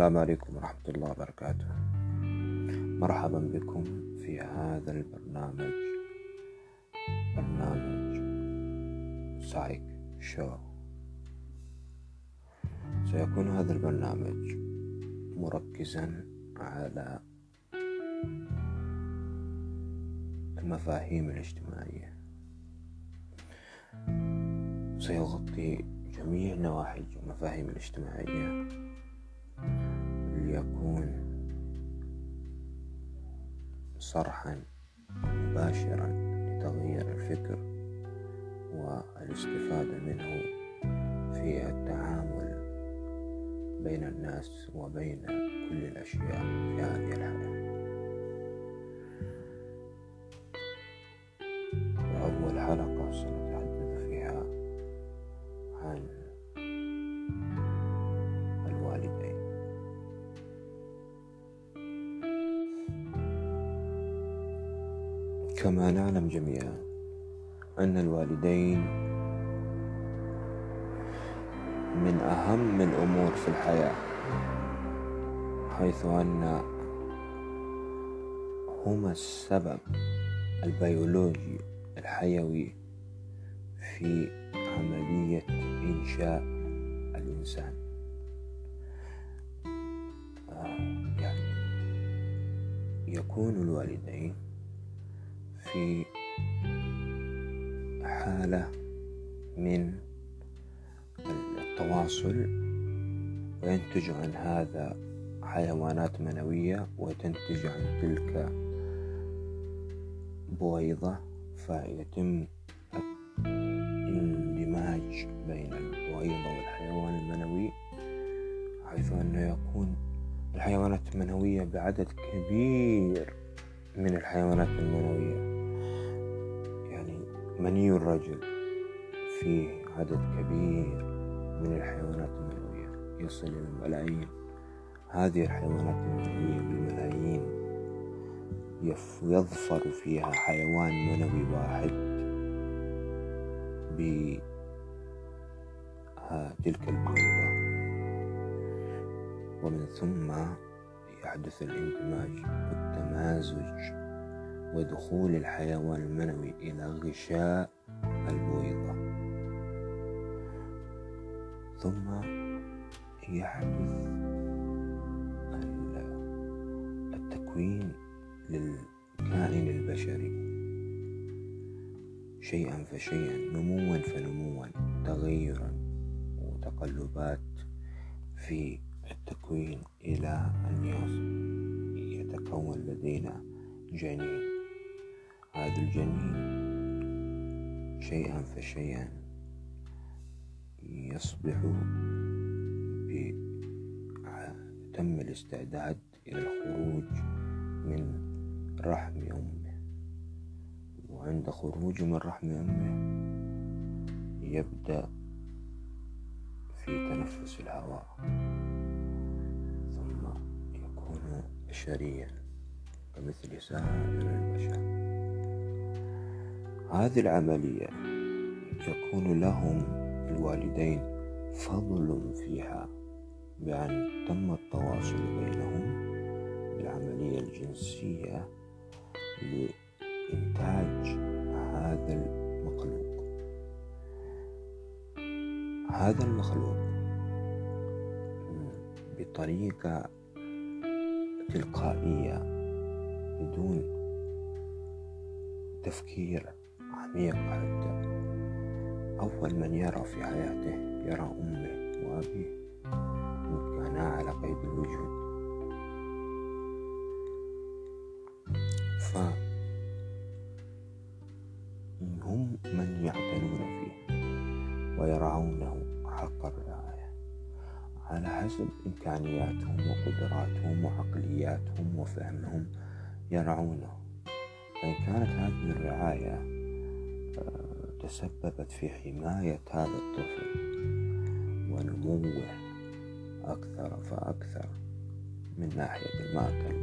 السلام عليكم ورحمة الله وبركاته. مرحبا بكم في هذا البرنامج. برنامج سايك شو. سيكون هذا البرنامج مركزا على المفاهيم الاجتماعية. سيغطي جميع نواحي المفاهيم الاجتماعية. ليكون صرحا مباشرا لتغيير الفكر والاستفادة منه في التعامل بين الناس وبين كل الأشياء في هذه الحياة جميعا. أن الوالدين من أهم الأمور في الحياة حيث أن هما السبب البيولوجي الحيوي في عملية إنشاء الإنسان. آه، يعني يكون الوالدين في حالة من التواصل وينتج عن هذا حيوانات منوية وتنتج عن تلك بويضة فيتم الاندماج بين البويضة والحيوان المنوي حيث أنه يكون الحيوانات المنوية بعدد كبير من الحيوانات المنوية. مني الرجل فيه عدد كبير من الحيوانات المنوية يصل إلى الملايين. هذه الحيوانات المنوية بالملايين يظفر فيها حيوان منوي واحد بتلك البويضة ومن ثم يحدث الاندماج والتمازج. ودخول الحيوان المنوي إلى غشاء البويضة. ثم يحدث التكوين للكائن البشري. شيئا فشيئا نموا فنموا تغيرا وتقلبات في التكوين إلى أن يتكون لدينا جنين. هذا الجنين شيئا فشيئا يصبح تم الاستعداد إلى الخروج من رحم أمه. وعند خروجه من رحم أمه يبدأ في تنفس الهواء ثم يكون بشريا كمثل سائر البشر. هذه العملية يكون لهم الوالدين فضل فيها بأن تم التواصل بينهم بالعملية الجنسية لإنتاج هذا المخلوق. هذا المخلوق بطريقة تلقائية بدون تفكير عميق حتى. أول من يرى في حياته يرى أمه وأبيه. كانا على قيد الوجود. ف هم من يعتنون فيه ويرعونه حق الرعاية. على حسب إمكانياتهم وقدراتهم وعقلياتهم وفهمهم يرعونه. فإن كانت هذه الرعاية تسببت في حماية هذا الطفل ونموه أكثر فأكثر من ناحية المأكل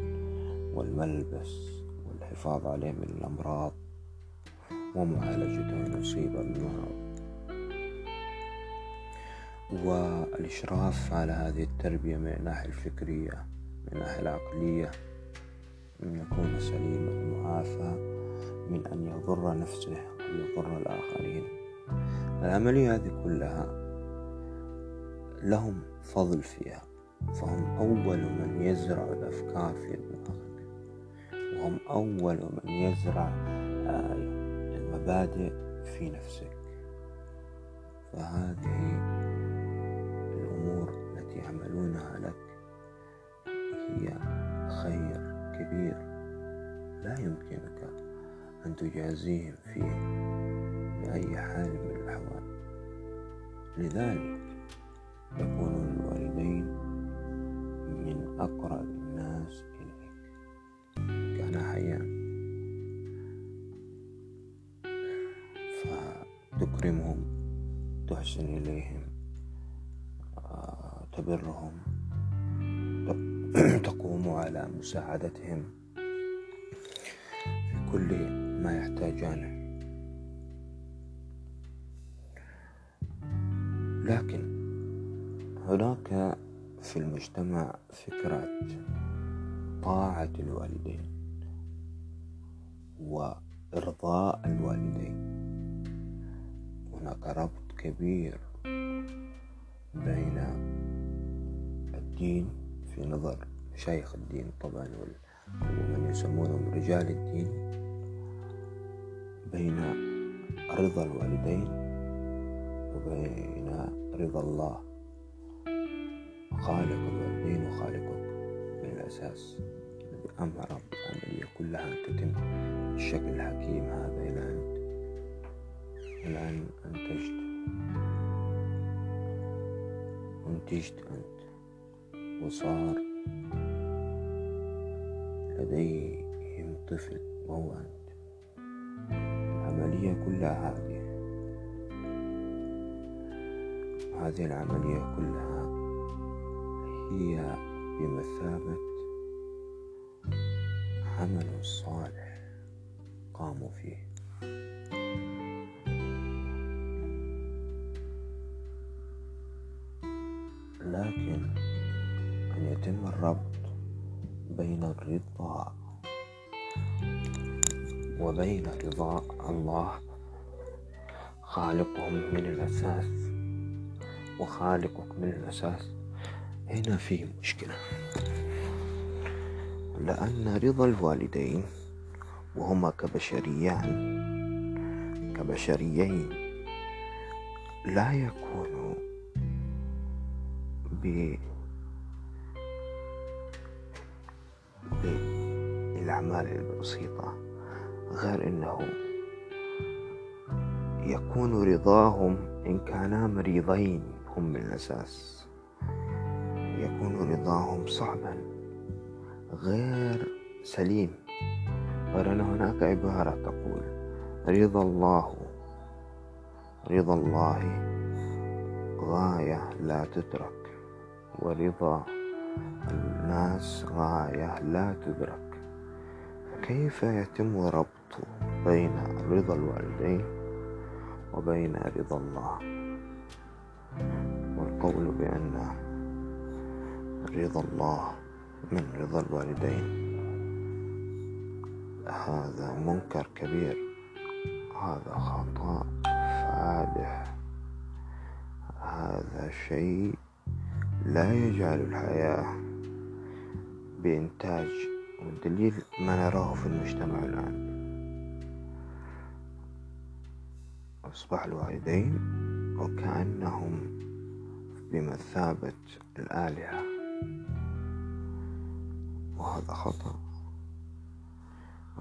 والملبس والحفاظ عليه من الأمراض ومعالجته إن أصيب بالمرض والإشراف على هذه التربية من الناحية الفكرية من الناحية العقلية أن يكون سليم المعافى من أن يضر نفسه. يضر الآخرين. العملية هذه كلها لهم فضل فيها. فهم أول من يزرع الأفكار في دماغك وهم أول من يزرع آه، المبادئ في نفسك. فهذه الأمور التي يعملونها لك هي خير كبير. لا يمكنك أن تجازيهم فيه بأي حال من الأحوال. لذلك يكون الوالدين من أقرب الناس إليك. كان حيا. فتكرمهم تحسن إليهم آه، تبرهم تقوم على مساعدتهم في كل ما يحتاجانه. لكن هناك في المجتمع فكرة طاعة الوالدين وإرضاء الوالدين. هناك ربط كبير بين الدين في نظر شيخ الدين طبعا ومن يسمونهم رجال الدين بين رضا الوالدين وبين رضا الله. خالق الوالدين وخالقك بالأساس الذي أمر بالعملية كلها أن تتم بالشكل الحكيم هذا إلى أن إلى أن أنتجت أنتجت أنت. وصار لديهم طفل وهو أنت. العملية كلها هذه هذه العملية كلها هي بمثابة عمل صالح قاموا فيه. لكن أن يتم الربط بين الرضا وبين رضا الله. خالقهم من الأساس. وخالقك من الأساس. هنا في مشكلة. لأن رضا الوالدين وهما كبشريان كبشريين لا يكون ب بالأعمال البسيطة. غير أنه يكون رضاهم إن كانا مريضين هم من الأساس. يكون رضاهم صعبا غير سليم. أن هناك عبارة تقول رضا الله رضا الله غاية لا تترك ورضا الناس غاية لا تدرك. كيف يتم ربط بين رضا الوالدين وبين رضا الله. والقول بأن رضا الله من رضا الوالدين. هذا منكر كبير. هذا خطأ فادح. هذا شيء لا يجعل الحياة بإنتاج والدليل ما نراه في المجتمع الآن. أصبح الوالدين وكأنهم بمثابة الآلهة. وهذا خطأ.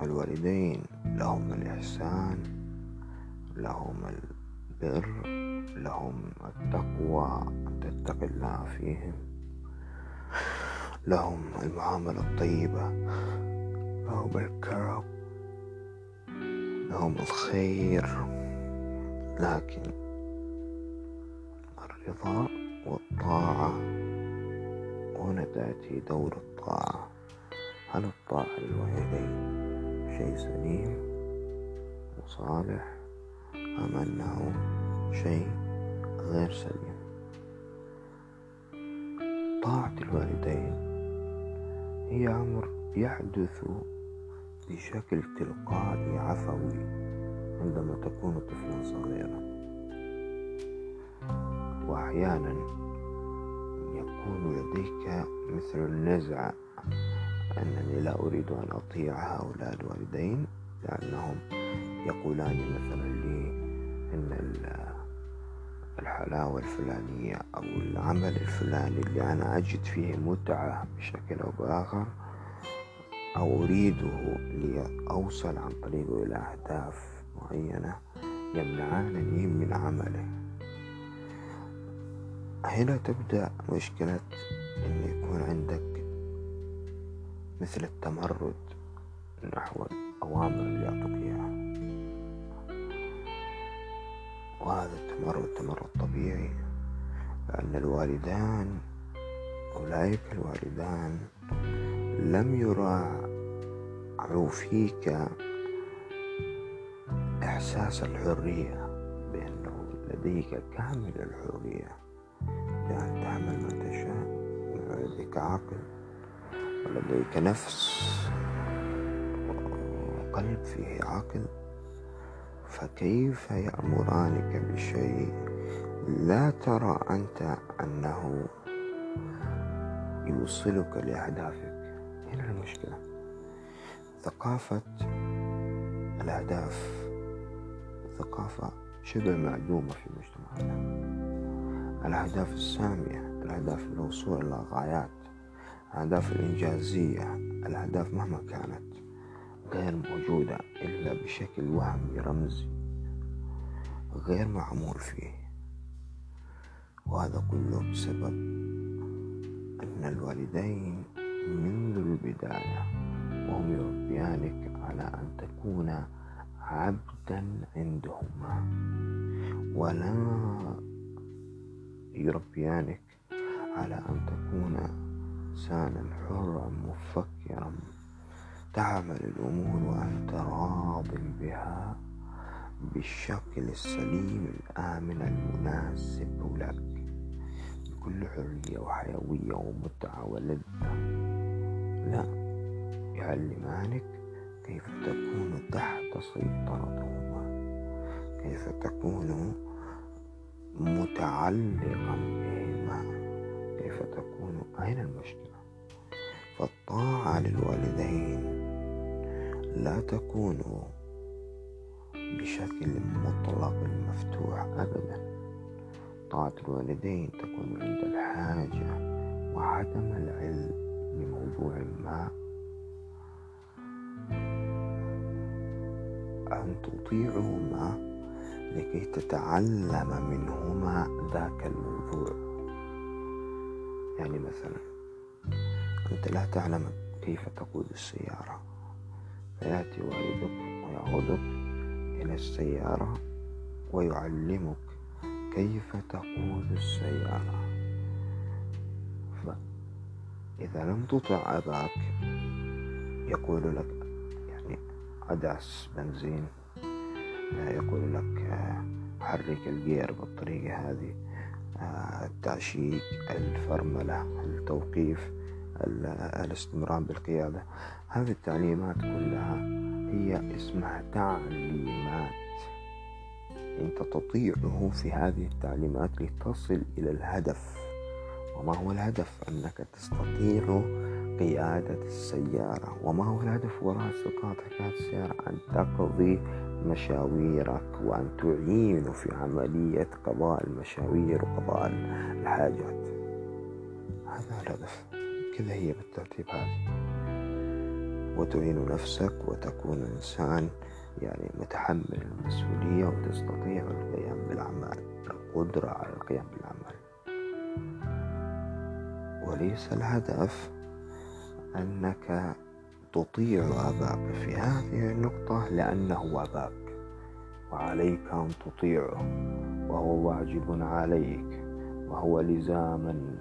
الوالدين لهم الإحسان لهم البر لهم التقوى أن تتقي الله فيهم. لهم المعاملة الطيبة لهم الكرم لهم الخير. لكن الرضا والطاعة هنا تأتي دور الطاعة. هل الطاعة للوالدين شيء سليم وصالح أم أنه شيء غير سليم؟ طاعة الوالدين هي أمر يحدث بشكل تلقائي عفوي. عندما تكون طفلا صغيرا. وأحيانا يكون لديك مثل النزعة. أنني لا أريد أن أطيع هؤلاء الوالدين لأنهم يقولان مثلا لي إن الحلاوة الفلانية أو العمل الفلاني اللي أنا أجد فيه متعة بشكل أو بآخر أو أريده لأوصل عن طريقه إلى أهداف معينة يمنعانني من عمله. هنا تبدأ مشكلة أن يكون عندك مثل التمرد نحو الأوامر اللي يعطوك إياها. وهذا التمرد تمرد طبيعي لأن الوالدان أولئك الوالدان لم يراعوا فيك إحساس الحرية بأنه لديك كامل الحرية بأن تعمل ما تشاء لديك عقل ولديك نفس وقلب فيه عقل فكيف يأمرانك بشيء لا ترى أنت أنه يوصلك لأهدافك؟ هنا المشكلة. ثقافة الأهداف ثقافة شبه معدومة في مجتمعنا. الأهداف السامية الأهداف للوصول إلى غايات الأهداف الإنجازية الأهداف مهما كانت غير موجودة إلا بشكل وهمي رمزي غير معمول فيه. وهذا كله بسبب أن الوالدين منذ البداية وهم يربيانك على أن تكون عبدا عندهما. ولا يربيانك على أن تكون إنسانا حرا مفكرا. تعمل الأمور وأنت راض بها بالشكل السليم الآمن المناسب لك. بكل حرية وحيوية ومتعة ولذة. لا يعلمانك كيف تكون تحت سيطرتهما؟ كيف تكون متعلقا بهما؟ كيف تكون؟ أين المشكلة؟ فالطاعة للوالدين لا تكون بشكل مطلق مفتوح أبدا. طاعة الوالدين تكون عند الحاجة وعدم العلم بموضوع ما أن تطيعهما لكي تتعلم منهما ذاك الموضوع. يعني مثلا أنت لا تعلم كيف تقود السيارة. فيأتي والدك ويأخذك إلى السيارة ويعلمك كيف تقود السيارة. فإذا لم تطع أباك يقول لك أدعس بنزين. يقول لك حرك الجير بالطريقة هذه. التعشيق الفرملة التوقيف الاستمرار بالقيادة. هذه التعليمات كلها هي اسمها تعليمات. أنت تطيعه في هذه التعليمات لتصل إلى الهدف. وما هو الهدف؟ أنك تستطيع قيادة السيارة. وما هو الهدف وراء استطاعة قيادة السيارة؟ أن تقضي مشاويرك وأن تعين في عملية قضاء المشاوير وقضاء الحاجات. هذا الهدف. كذا هي بالترتيب هذه. وتعين نفسك وتكون إنسان يعني متحمل المسؤولية وتستطيع القيام بالأعمال القدرة على القيام بالأعمال. وليس الهدف أنك تطيع أباك في هذه النقطة لأنه أباك وعليك أن تطيعه وهو واجب عليك وهو لزاما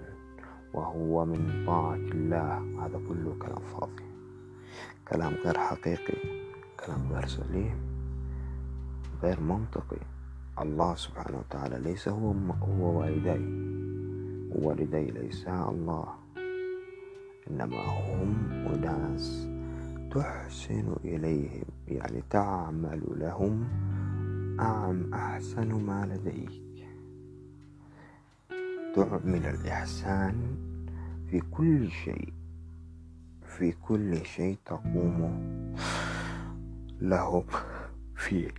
وهو من طاعة الله. هذا كله كلام فاضي. كلام غير حقيقي كلام غير سليم غير منطقي. الله سبحانه وتعالى ليس هو هو والدي والدي ليس الله. إنما هم أناس تحسن إليهم يعني تعمل لهم أعم أحسن ما لديك. تعمل الإحسان في كل شيء في كل شيء تقوم لهم فيه.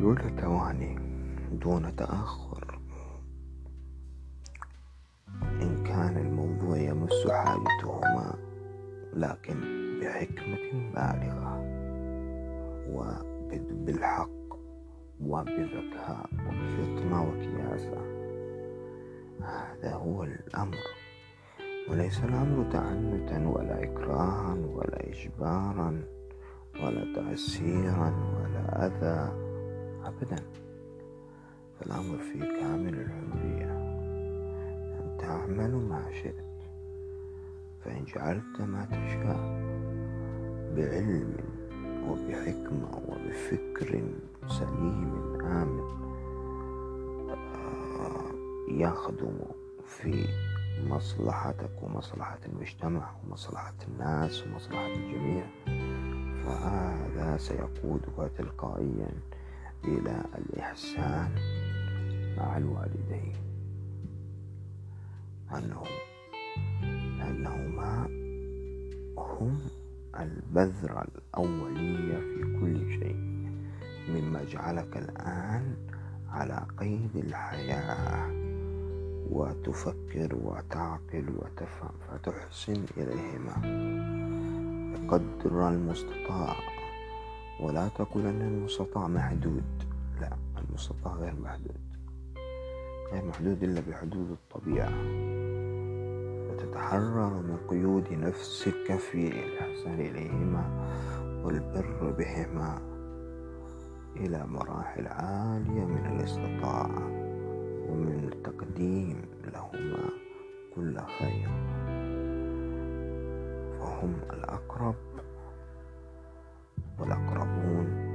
دون تواني دون تأخر. يمس حاجتهما لكن بحكمة بالغة وبالحق وبذكاء وبفطنة وكياسة هذا هو الأمر. وليس الأمر تعنتا ولا إكراها ولا إجبارا ولا تعسيرا ولا أذى أبدا. فالأمر في كامل الحرية. أن تعمل ما شئت. فإن جعلت ما تشاء بعلم وبحكمة وبفكر سليم آمن آه، يخدم في مصلحتك ومصلحة المجتمع ومصلحة الناس ومصلحة الجميع. فهذا سيقودك تلقائيا إلى الإحسان مع الوالدين. أنه أنهما هم البذرة الأولية في كل شيء مما جعلك الآن على قيد الحياة. وتفكر وتعقل وتفهم فتحسن إليهما بقدر المستطاع. ولا تقول أن المستطاع محدود. لا المستطاع غير محدود. غير محدود إلا بحدود الطبيعة. فتتحرر من قيود نفسك في الإحسان إليهما والبر بهما إلى مراحل عالية من الاستطاعة ومن التقديم لهما كل خير. فهم الأقرب والأقربون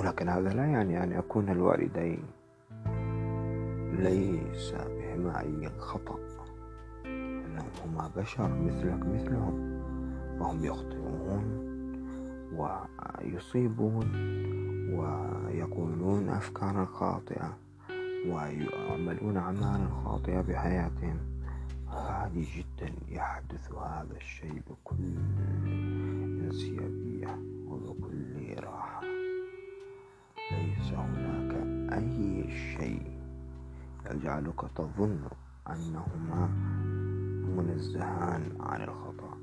ولكن هذا لا يعني أن يكون الوالدين ليس بهما أي خطأ إنهم هما بشر مثلك مثلهم. وهم يخطئون ويصيبون ويقولون أفكارا خاطئة ويعملون أعمالا خاطئة بحياتهم. عادي جدا يحدث هذا الشيء بكل إنسيابية وبكل راحة. يجعلك تظن أنهما منزهان عن الخطأ.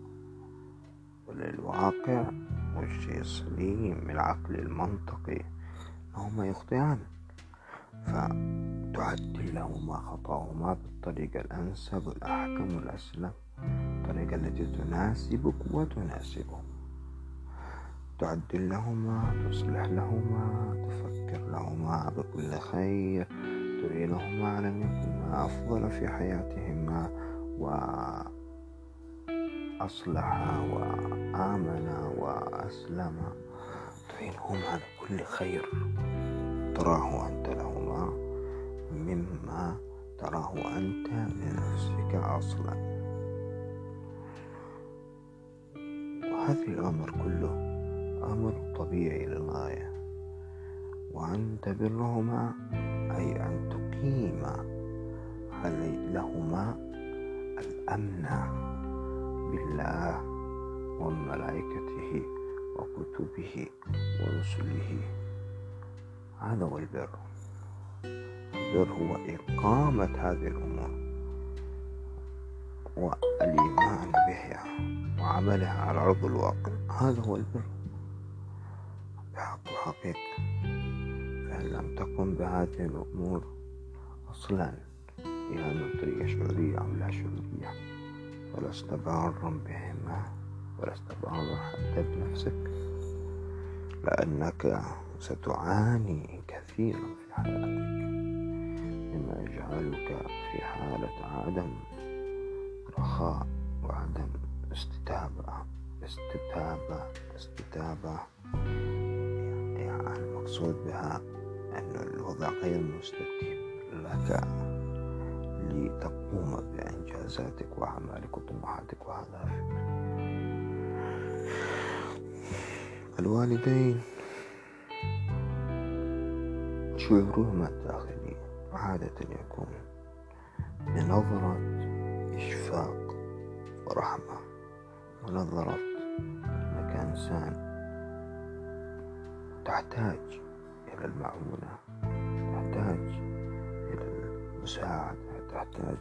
وللواقع والشيء السليم العقل المنطقي هما يخطئان فتعدل لهما خطأهما بالطريقة الأنسب والأحكم والأسلم الطريقة التي تناسبك وتناسبهم. تعدل لهما تصلح لهما تفكر لهما بكل خير تعينهما على أن يكونا أفضل في حياتهما و أصلح وآمن وأسلم. تعينهم على كل خير. تراه أنت لهما مما تراه أنت لنفسك أصلا. وهذا الأمر كله أمر طبيعي للغاية. وأن تبرهما أي أن تقيم لهما الأمن بالله وملائكته وكتبه ورسله. هذا هو البر. البر هو إقامة هذه الأمور والإيمان بها وعملها على أرض الواقع. هذا هو البر. بحق وحقيقة لم تقم بهذه الأمور أصلا يعني من طريقة شعورية أو لا شعورية ولست بارا بهما ولست بارا حتى بنفسك. لأنك ستعاني كثيرا في حياتك مما يجعلك في حالة عدم رخاء وعدم استتابة. استتابة استتابة. المقصود بها أن الوضع غير مستتب لك لتقوم بإنجازاتك وأعمالك وطموحاتك وأهدافك الوالدين شعورهما الداخلي عادة يكون بنظرة إشفاق ورحمة ونظرة أنك إنسان تحتاج إلى المعونة. تحتاج إلى المساعدة تحتاج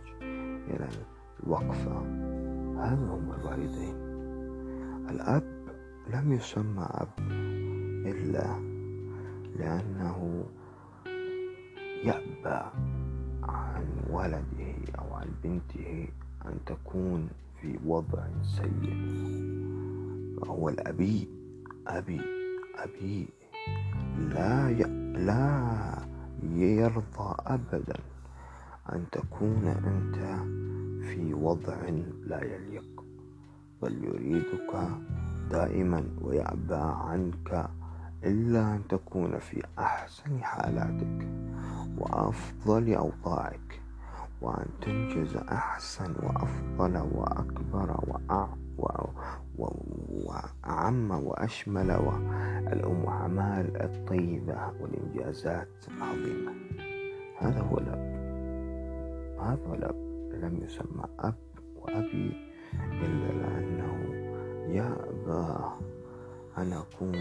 إلى الوقفة. هذا هم الوالدين. الأب لم يسمى أب إلا لأنه يأبى عن ولده أو عن بنته أن تكون في وضع سيء. فهو الأبي أبي أبي. لا. لا يرضى أبدا أن تكون أنت في وضع لا يليق بل يريدك دائما ويأبى عنك إلا أن تكون في أحسن حالاتك وأفضل أوضاعك وأن تنجز أحسن وأفضل وأكبر وأعم وأشمل الأعمال الطيبة والإنجازات العظيمة. هذا هو الأب. هذا الأب. لم يسمى أب وأبي إلا لأنه يأبى أن أكون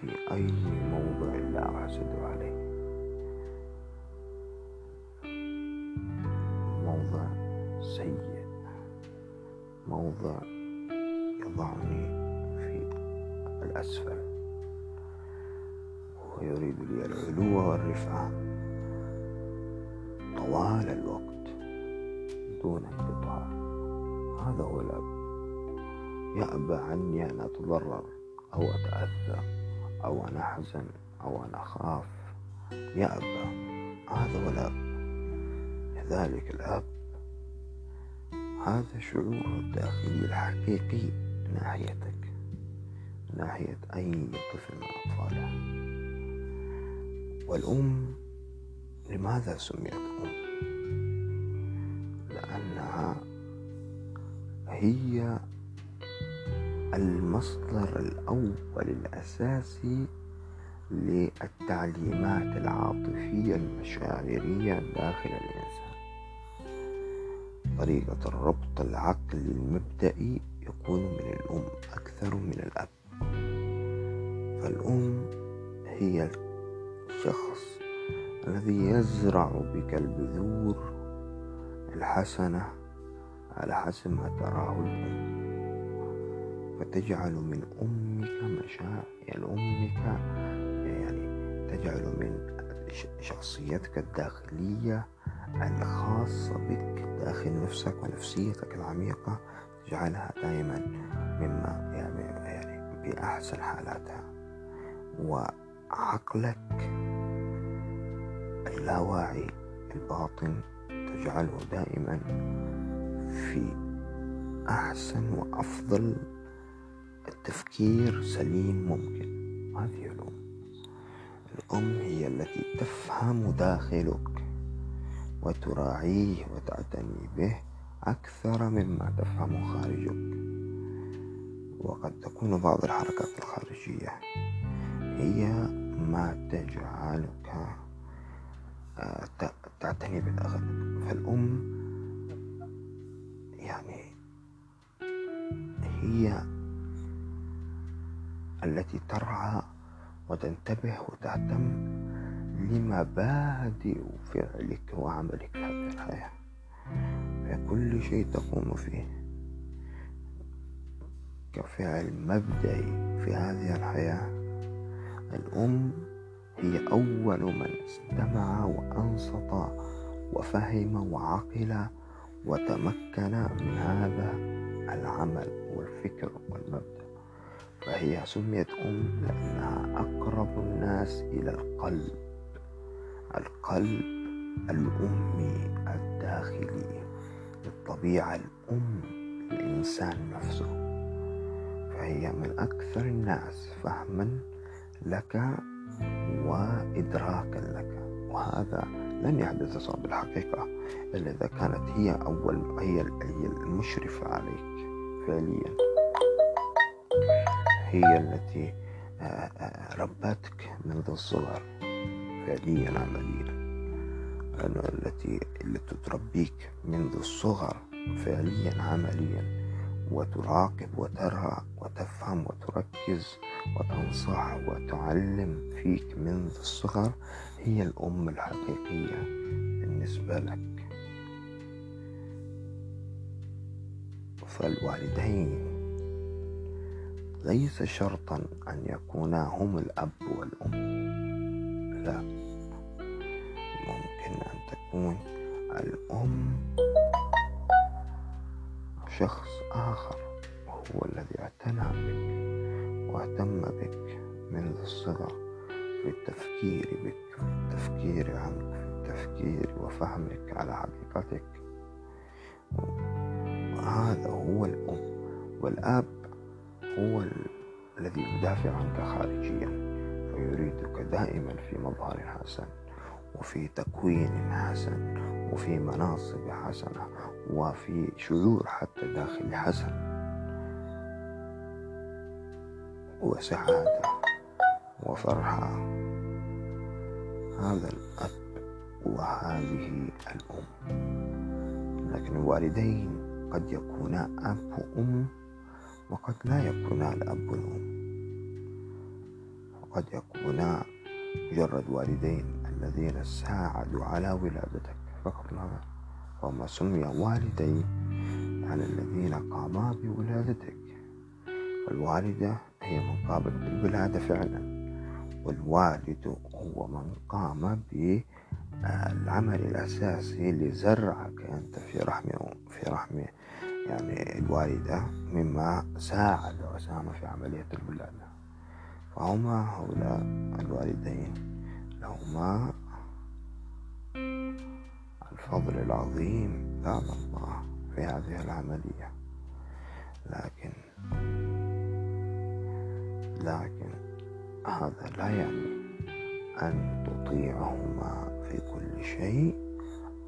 في أي موضع لا أحسد عليه. موضع سيء. موضع يضعني في الأسفل. ويريد لي العلو والرفعة طوال الوقت دون انقطاع. هذا هو الأب. يأبى عني أن أتضرر أو أتأذى أو أن أحزن أو أن أخاف. يأبى. هذا هو الأب. لذلك الأب هذا شعوره الداخلي الحقيقي. ناحيتك ناحية أي طفل من أطفاله والأم لماذا سميت أم؟ لأنها هي المصدر الأول الأساسي للتعليمات العاطفية المشاعرية داخل الإنسان طريقة الربط العقلي المبدئي يكون من الأم أكثر من الأب. فالأم هي الشخص الذي يزرع بك البذور الحسنة على حسب ما تراه الأم. فتجعل من أمك مشاعر يعني أمك يعني تجعل من شخصيتك الداخلية الخاصة بك. داخل نفسك ونفسيتك العميقة تجعلها دائما مما يعني, يعني بأحسن حالاتها. وعقلك اللاواعي الباطن تجعله دائما في أحسن وأفضل التفكير سليم ممكن. هذه الأم. الأم هي التي تفهم داخلك وتراعيه وتعتني به. أكثر مما تفهم خارجك. وقد تكون بعض الحركات الخارجية هي ما تجعلك آه، تعتني بالأغلب فالأم يعني هي التي ترعى وتنتبه وتهتم لمبادئ فعلك وعملك في هذه الحياة. كل شيء تقوم فيه. كفعل مبدئي في هذه الحياة الأم هي أول من استمع وأنصت وفهم وعقل وتمكن من هذا العمل والفكر والمبدأ. فهي سميت أم لأنها أقرب الناس إلى القلب القلب الأمي الداخلي. الطبيعة الأم الإنسان نفسه. فهي من أكثر الناس فهما لك وإدراكا لك. وهذا لن يحدث صعب بالحقيقة إلا إذا كانت هي أول هي هي المشرفة عليك فعليا. هي التي آه، آه، ربتك منذ الصغر فعليا عمليا التي التي تربيك منذ الصغر فعليا عمليا وتراقب وترى وتفهم وتركز وتنصح وتعلم فيك منذ الصغر هي الأم الحقيقية بالنسبة لك. فالوالدين ليس شرطا أن يكونا هم الأب والأم. لا. تكون الأم شخص آخر وهو الذي اعتنى بك واهتم بك منذ الصغر في التفكير بك في التفكير عنك في التفكير وفهمك على حقيقتك. وهذا هو الأم والأب هو الذي يدافع عنك خارجيا فيريدك دائما في مظهر حسن. وفي تكوين حسن وفي مناصب حسنة وفي شعور حتى داخلي حسن. وسعادة وفرحة. هذا الأب وهذه الأم. لكن الوالدين قد يكونا أب وأم وقد لا يكونا الأب والأم. وقد يكونا مجرد والدين الذين ساعدوا على ولادتك. فقط لا وما سمي والدين يعني الذين قاما بولادتك. والوالدة هي من قام بالولادة فعلا. والوالد هو من قام بالعمل الأساسي لزرعك أنت في رحم في رحم يعني الوالدة مما ساعد وساهم في عملية الولادة. فهما هؤلاء الوالدين لهما الفضل العظيم. بعد الله في هذه العملية. لكن لكن هذا لا يعني أن تطيعهما في كل شيء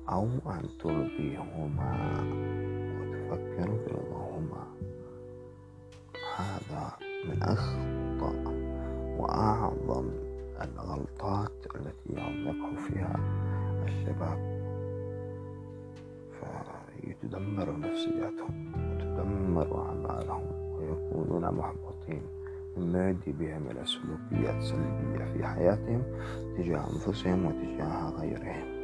أو أن ترضيهما وتفكر برضاهما هذا من أخطأ وأعظم الغلطات التي يقع فيها الشباب. فيتدمر نفسياتهم وتدمر أعمالهم ويكونون محبطين. مما يؤدي بهم إلى سلوكيات سلبية في حياتهم تجاه أنفسهم وتجاه غيرهم.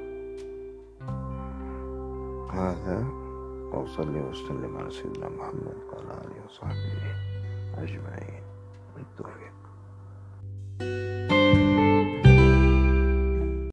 هذا وصلي وسلم على سيدنا محمد وعلى آله وصحبه أجمعين. بالتوفيق.